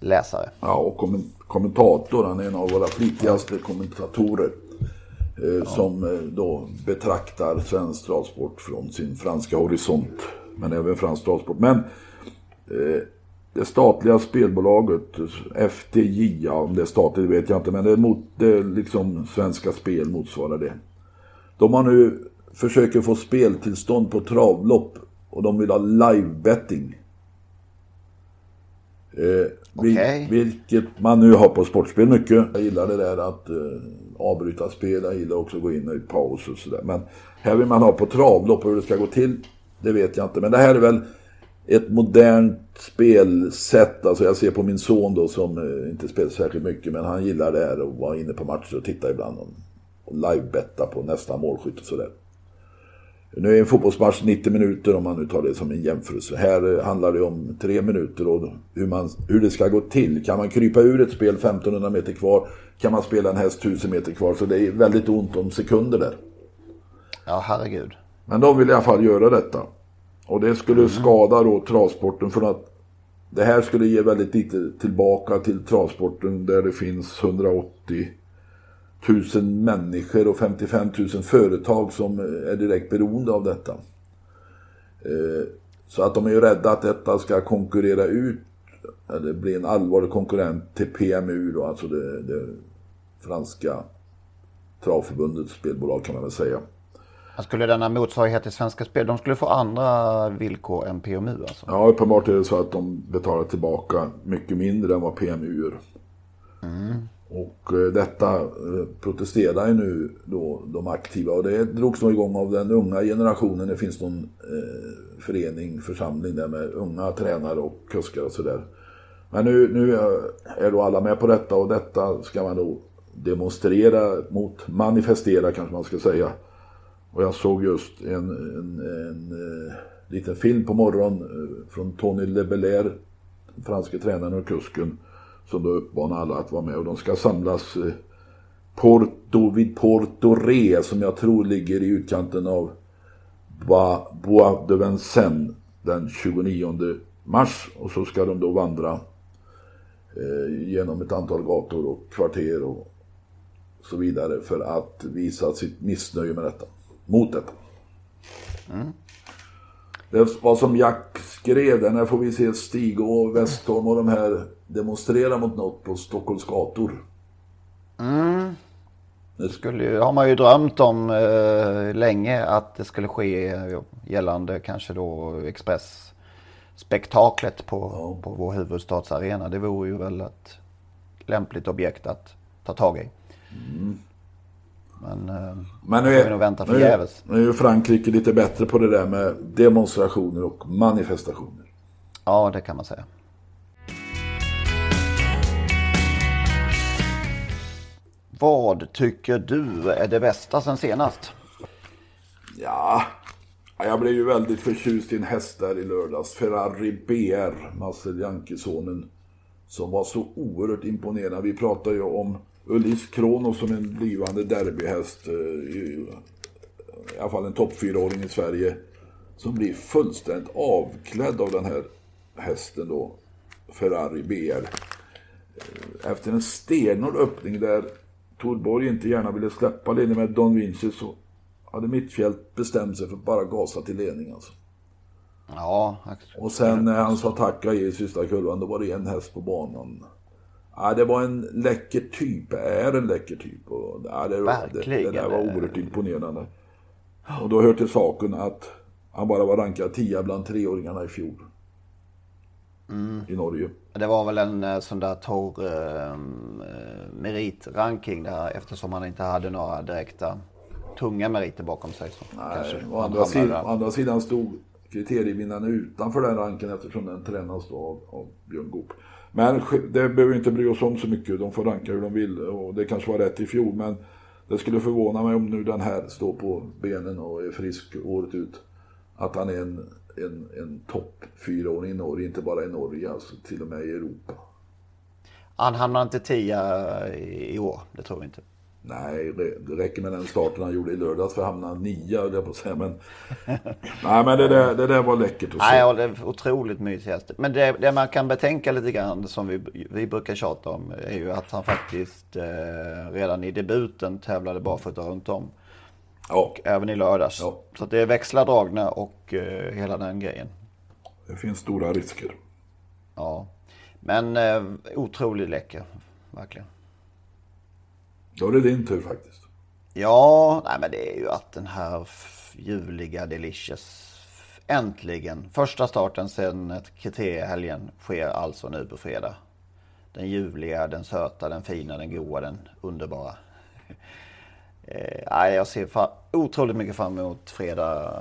läsare. Ja, och kommen- kommentator. Han är en av våra flitigaste kommentatorer. Eh, Som eh, då betraktar svensk travsport från sin franska horisont. Men även fransk travsport. Men eh, det statliga spelbolaget ja, om det är statligt vet jag inte. Men det är, mot, det är liksom Svenska Spel motsvarar det. De har nu försöker få speltillstånd på travlopp. Och de vill ha live betting. Eh, Okej. Vilket man nu har på sportspel mycket. Jag gillar det där att eh, avbryta spel. Jag gillar också att gå in i paus och sådär. Men här vill man ha på travlopp och hur det ska gå till. Det vet jag inte. Men det här är väl ett modernt spelsätt. Alltså jag ser på min son då som eh, inte spelar särskilt mycket. Men han gillar det här och vara inne på matcher och titta ibland. Och, och livebetta på nästa målskytt och sådär. Nu är en fotbollsmatch 90 minuter om man nu tar det som en jämförelse. Här eh, handlar det om tre minuter och hur, man, hur det ska gå till. Kan man krypa ur ett spel 1500 meter kvar? Kan man spela en häst 1000 meter kvar? Så det är väldigt ont om sekunder där. Ja, herregud. Men de vill i alla fall göra detta. Och det skulle skada då travsporten för att det här skulle ge väldigt lite tillbaka till travsporten där det finns 180 000 människor och 55 000 företag som är direkt beroende av detta. Eh, Så att de är ju rädda att detta ska konkurrera ut, eller bli en allvarlig konkurrent till PMU då, alltså det, det franska travförbundets spelbolag kan man väl säga. Skulle denna motsvarighet till Svenska Spel, de skulle få andra villkor än PMU alltså? Ja, uppenbart är det så att de betalar tillbaka mycket mindre än vad PMU gör. Och eh, detta eh, protesterar ju nu då de aktiva och det drogs nog igång av den unga generationen. Det finns någon eh, förening, församling där med unga tränare och kuskar och sådär. Men nu, nu är då alla med på detta och detta ska man då demonstrera mot, manifestera kanske man ska säga. Och jag såg just en, en, en en liten film på morgonen från Tony Lebelair, franske tränaren och kusken, som då uppmanar alla att vara med. Och de ska samlas eh, Porto, vid Porto Re, som jag tror ligger i utkanten av Bois de Vincennes den 29 mars. Och så ska de då vandra eh, genom ett antal gator och kvarter och så vidare för att visa sitt missnöje med detta. Mot detta. Det var som Jack skrev där, när får vi se Stig och Westholm och de här demonstrera mot något på Stockholms gator? Det skulle ju, har man ju drömt om eh, länge att det skulle ske eh, gällande kanske då Express-spektaklet på, ja. på vår huvudstadsarena. Det vore ju väl ett lämpligt objekt att ta tag i. Mm. Men, eh, Men nu är, nog vänta förgäves. Nu, nu är Frankrike lite bättre på det där med demonstrationer och manifestationer. Ja, det kan man säga. Vad tycker du är det bästa sen senast? Ja, jag blev ju väldigt förtjust i en häst där i lördags. Ferrari BR, Marcel Jankesonen. Som var så oerhört imponerande. Vi pratar ju om Ullis Kronos som en blivande derbyhäst. Eh, I, I alla fall en topp åring i Sverige. Som blir fullständigt avklädd av den här hästen då. Ferrari BR. Eh, efter en stenhård öppning där Torborg inte gärna ville släppa ledningen med Don Vinci så hade Mittfält bestämt sig för att bara gasa till ledning alltså. Ja. Och sen när han sa tacka i sista kurvan då var det en häst på banan. Ja, det var en läcker typ, är en läcker typ. Och, ja, det, Verkligen. Det, det där var oerhört imponerande. Och då hör till saken att han bara var rankad 10 bland treåringarna i fjol. Mm. I Norge. Det var väl en eh, sån där torr eh, meritranking där eftersom han inte hade några direkta tunga meriter bakom sig. Så Nej, å andra, sidan, å andra sidan stod kriterievinnaren utanför den ranken eftersom den tränas då av, av Björn Goop. Men det behöver vi inte bry oss om så mycket. De får ranka hur de vill och det kanske var rätt i fjol. Men det skulle förvåna mig om nu den här står på benen och är frisk året ut. Att han är en en, en topp fyraåring i Norge, inte bara i Norge, alltså till och med i Europa. Han hamnar inte tia i år, det tror vi inte. Nej, det räcker med den starten han gjorde i lördags för att hamna nia, höll jag på att säga. Men, nej, men det där, det där var läckert att se. Nej, ja, det är otroligt mysigt. Men det, det, man kan betänka lite grann, som vi, vi brukar tjata om, är ju att han faktiskt eh, redan i debuten tävlade barfota runt om. Och även i lördags. Ja. Så det är växlar dragna och uh, hela den grejen. Det finns stora risker. Ja. Men uh, otroligt läcker. Verkligen. Då är det din tur faktiskt. Ja, nej men det är ju att den här ljuvliga Delicious äntligen, första starten sedan kriteriehelgen sker alltså nu på fredag. Den ljuvliga, den söta, den fina, den goa, den underbara. Eh, jag ser otroligt mycket fram emot fredag.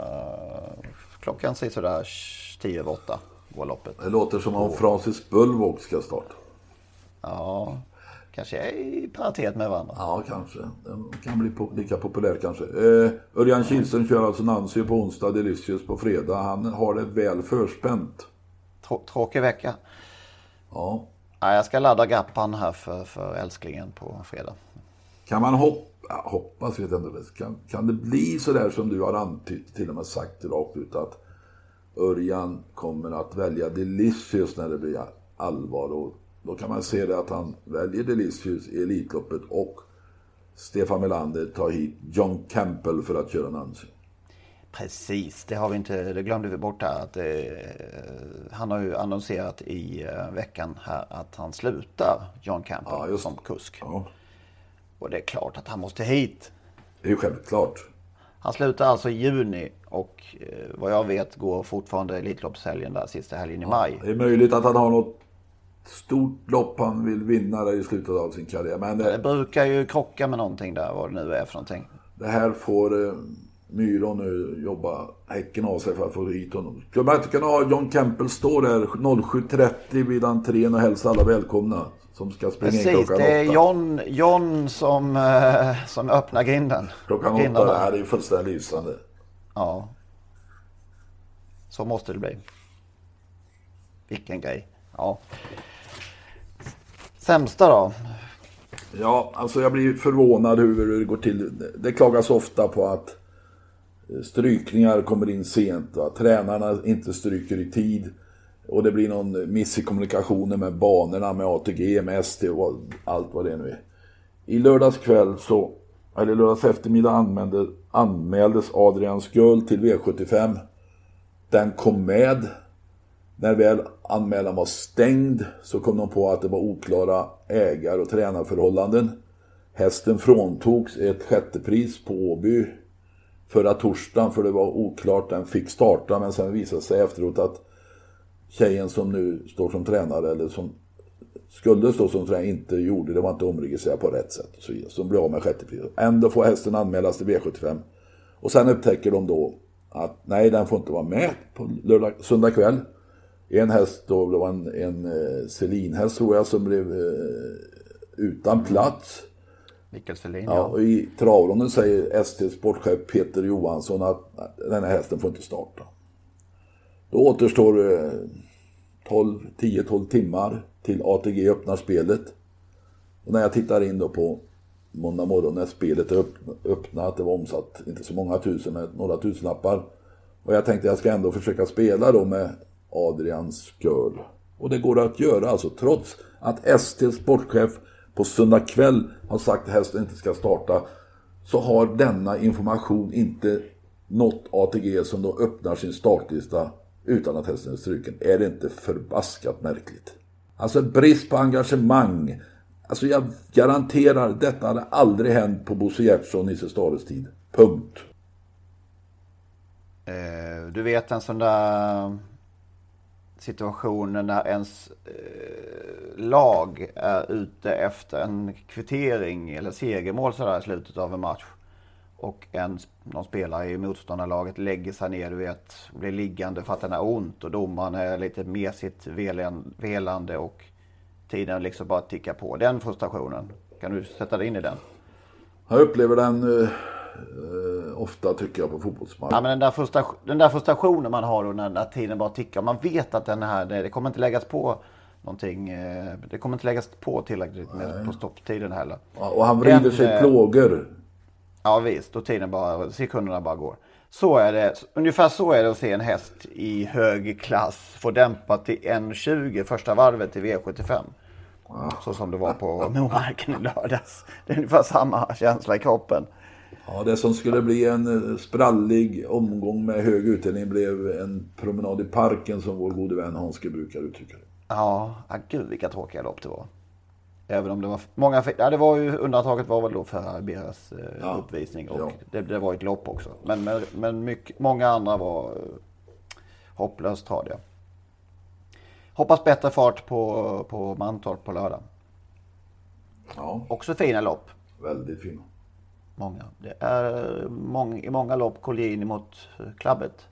Klockan säger sådär 10 över 8 går loppet. Det låter som om Francis Bullvåg ska starta. Ja, kanske är i paritet med varandra. Ja, kanske. Den kan bli po- lika populär kanske. Eh, Örjan Kihlström kör alltså Nancy på onsdag, Delicious på fredag. Han har det väl förspänt. Trå- tråkig vecka. Ja. ja. Jag ska ladda grappan här för, för älsklingen på fredag. Kan man hoppa hoppas vet jag inte. Kan, kan det bli så där som du har antytt, till och med sagt rakt ut att Örjan kommer att välja Delicious när det blir allvar. Och då kan man se det att han väljer Delicious i Elitloppet och Stefan Melander tar hit John Campbell för att köra Nancy. Precis, det har vi inte, det glömde vi bort här. Att, eh, han har ju annonserat i eh, veckan här att han slutar, John Campbell, ja, som kusk. Ja. Och det är klart att han måste hit. Det är ju självklart. Han slutar alltså i juni och eh, vad jag vet går fortfarande Elitloppshelgen där sista helgen i maj. det är möjligt att han har något stort lopp han vill vinna i slutet av sin karriär. Men det, det brukar ju krocka med någonting där, vad det nu är för någonting. Det här får eh, Myron nu jobba häcken av sig för att få hit honom. Skulle man inte kunna ha John Campbell stå där 07.30 vid entrén och hälsa alla välkomna? Som ska springa Precis, in klockan det är John, John som, eh, som öppnar grinden. Klockan Grindarna. åtta, det här är fullständigt lysande. Ja. Så måste det bli. Vilken grej. Ja. Sämsta då? Ja, alltså jag blir förvånad hur det går till. Det klagas ofta på att eh, strykningar kommer in sent. Va? Tränarna inte stryker i tid. Och det blir någon miss i kommunikationen med banorna, med ATG, med ST och allt vad det nu är. I lördags kväll så, eller lördags eftermiddag anmälde, anmäldes Adrian Skull till V75. Den kom med. När väl anmälan var stängd så kom de på att det var oklara ägar och tränarförhållanden. Hästen fråntogs ett sjättepris på Åby förra torsdagen för det var oklart. Den fick starta men sen visade sig efteråt att tjejen som nu står som tränare eller som skulle stå som tränare inte gjorde det var inte omregistrerat på rätt sätt och så vidare. Så de blev av med sjättepriset. Ändå får hästen anmälas till V75 och sen upptäcker de då att nej den får inte vara med på lördag, söndag kväll. En häst då, det var en, en eh, Selin-häst tror jag som blev eh, utan plats. Mikael Selin, ja. Och i travronden säger ST sportchef Peter Johansson att den här hästen får inte starta. Då återstår 10-12 timmar till ATG öppnar spelet. Och när jag tittar in då på måndag morgon när spelet är öppnat, det var omsatt inte så många tusen, men några tusenlappar. Och jag tänkte jag ska ändå försöka spela då med Adrians Girl. Och det går att göra alltså trots att ST sportchef på söndag kväll har sagt att hästen inte ska starta så har denna information inte nått ATG som då öppnar sin startlista utan att hästen är struken. Är det inte förbaskat märkligt? Alltså brist på engagemang. Alltså jag garanterar, detta hade aldrig hänt på Bosse Gertsson och Nisse Stares tid. Punkt. Eh, du vet en sån där situationer när ens eh, lag är ute efter en kvittering eller segermål sådär i slutet av en match. Och en, någon spelare i motståndarlaget lägger sig ner, du vet, blir liggande för att den har ont och domaren är lite mesigt velande och tiden liksom bara tickar på. Den frustrationen, kan du sätta dig in i den? Jag upplever den eh, uh, ofta tycker jag på fotbollsmatcher. Ja, men den, där frustration, den där frustrationen man har då när, när tiden bara tickar. Man vet att den här, det, det kommer inte läggas på någonting. Uh, det kommer inte läggas på tillräckligt med, på stopptiden heller. Ja, och han vrider den, sig plågor. Ja visst, och tiden bara, sekunderna bara går. Så är det, ungefär så är det att se en häst i hög klass få dämpa till 1.20 första varvet i V75. Så som det var på Momarken i lördags. Det är ungefär samma känsla i kroppen. Ja, det som skulle bli en eh, sprallig omgång med hög utdelning blev en promenad i parken som vår gode vän Hanske brukar uttrycka det. Ja, ah, gud vilka tråkiga lopp det var. Även om det var många, ja det var ju undantaget var väl då för Beras eh, ja. uppvisning och ja. det, det, var ett lopp också. Men, men, men mycket, många andra var eh, hopplöst tradiga. Hoppas bättre fart på, på Mantorp på lördag. Ja. Också fina lopp. Väldigt fina. Många. Det är mång, i många lopp Collini mot Klabbet.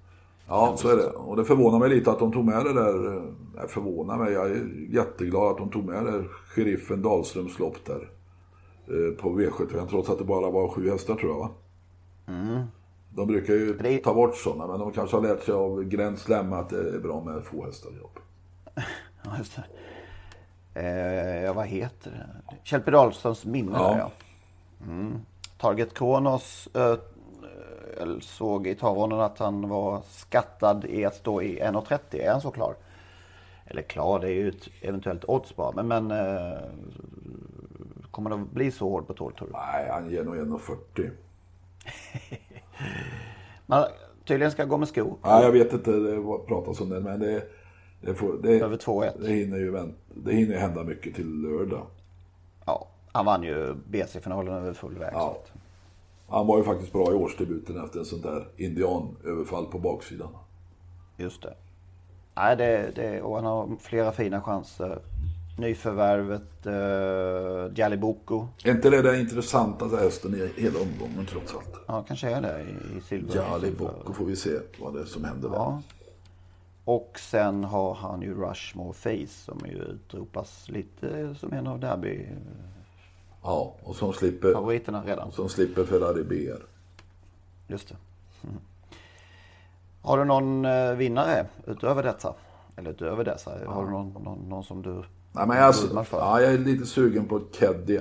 Ja, så är det. Och det förvånar mig lite att de tog med det där. Jag förvånar mig. Jag är jätteglad att de tog med det sheriffen Dahlströms lopp där. Eh, på V75 trots att det bara var sju hästar tror jag va? Mm. De brukar ju det... ta bort sådana men de kanske har lärt sig av Slemma att det är bra med få hästar i lopp. ja, det. Eh, vad heter det? Kjell Dahlströms minne ja. ja. Mm. Target Kronos eh, såg i tavlan att han var skattad i att stå i 1.30. Är han så klar? Eller klar, det är ju ett eventuellt odds bara. Men, men eh, kommer det att bli så hård på tål tror du? Nej, han ger nog 1.40. Man tydligen ska gå med skor. Nej, jag vet inte. Det pratas om det. Men det, det, får, det, Över 2-1. Det hinner ju det hinner hända mycket till lördag. Han vann ju BC-finalen över full väg. Ja. Han var ju faktiskt bra i årsdebuten efter en sån där indianöverfall på baksidan. Just det. Nej, det, det, och han har flera fina chanser. Nyförvärvet eh, Jaliboko. Är inte det den intressantaste hästen i hela omgången trots allt? Ja, kanske är det i, i silver. Jaliboko får vi se vad det är som händer ja. där. Och sen har han ju Rushmore Face som ju utropas lite som en av derby Ja, och som slipper, favoriterna redan. Som slipper Ferrari BR. Just det. Mm. Har du någon eh, vinnare utöver detta? Eller utöver dessa? Ja. Har du någon, någon, någon som du Nej, men jag, ja, jag är lite sugen på Keddy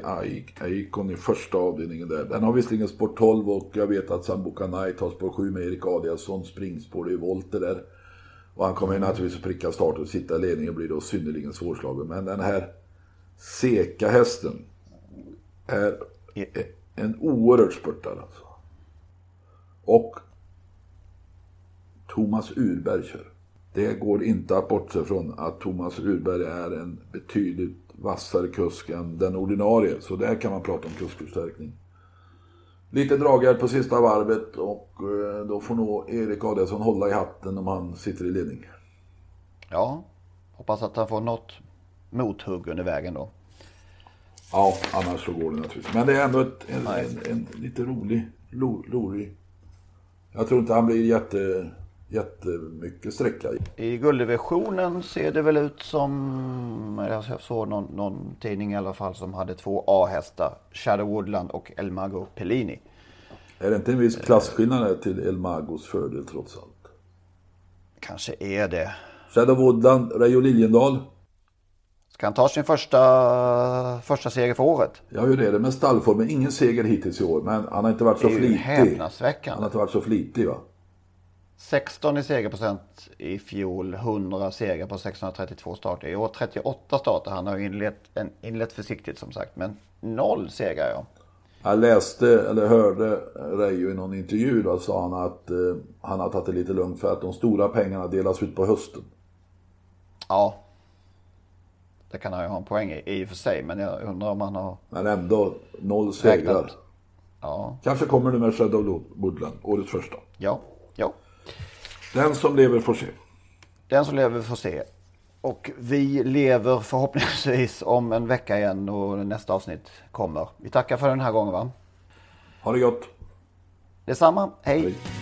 Icon i första avdelningen där. Den har visserligen spår 12 och jag vet att Sambuca Knight har spår 7 med Erik Adiasson springspår i volter där. Och han kommer mm. naturligtvis att pricka start och sitta i ledningen och blir då synnerligen svårslagen. Men den här Seka hästen är en oerhört spurtare alltså. Och Thomas Urberg kör. Det går inte att bortse från att Thomas Urberg är en betydligt vassare kusk än den ordinarie. Så där kan man prata om kuskförstärkning. Lite draghjälp på sista varvet och eh, då får nog Erik Adielsson hålla i hatten om han sitter i ledning. Ja, hoppas att han får något mothugg under vägen då. Ja, annars så går det naturligtvis. Men det är ändå ett, en, en, en, lite rolig, rolig. Jag tror inte han blir jätte, jättemycket sträcka. I gulddivisionen ser det väl ut som, jag såg någon, någon tidning i alla fall som hade två A-hästar. Shadow Woodland och El Mago Pellini. Är det inte en viss klasskillnad till El Magos fördel trots allt? Kanske är det. Shadow Woodland, Reijo Liljendal. Ska han ta sin första, första seger för året? Ja, hur är det med stallformen? Ingen seger hittills i år, men han har inte varit så flitig. Det är ju. Han har inte varit så flitig va? 16 i segerprocent i fjol, 100 segrar på 632 starter. I år 38 starter. Han har inlett, en, inlett försiktigt som sagt, men noll segrar ja. Jag läste, eller hörde Reijo i någon intervju då sa han att eh, han har tagit det lite lugnt för att de stora pengarna delas ut på hösten. Ja. Det kan han ju ha en poäng i, i och för sig, men jag undrar om han har... Men ändå noll segrar. Ja. Kanske kommer nu med Shadow Woodland, årets första. Ja, ja. Den som lever får se. Den som lever får se. Och vi lever förhoppningsvis om en vecka igen och nästa avsnitt kommer. Vi tackar för den här gången va? Ha det gott. Detsamma. Hej. Hej.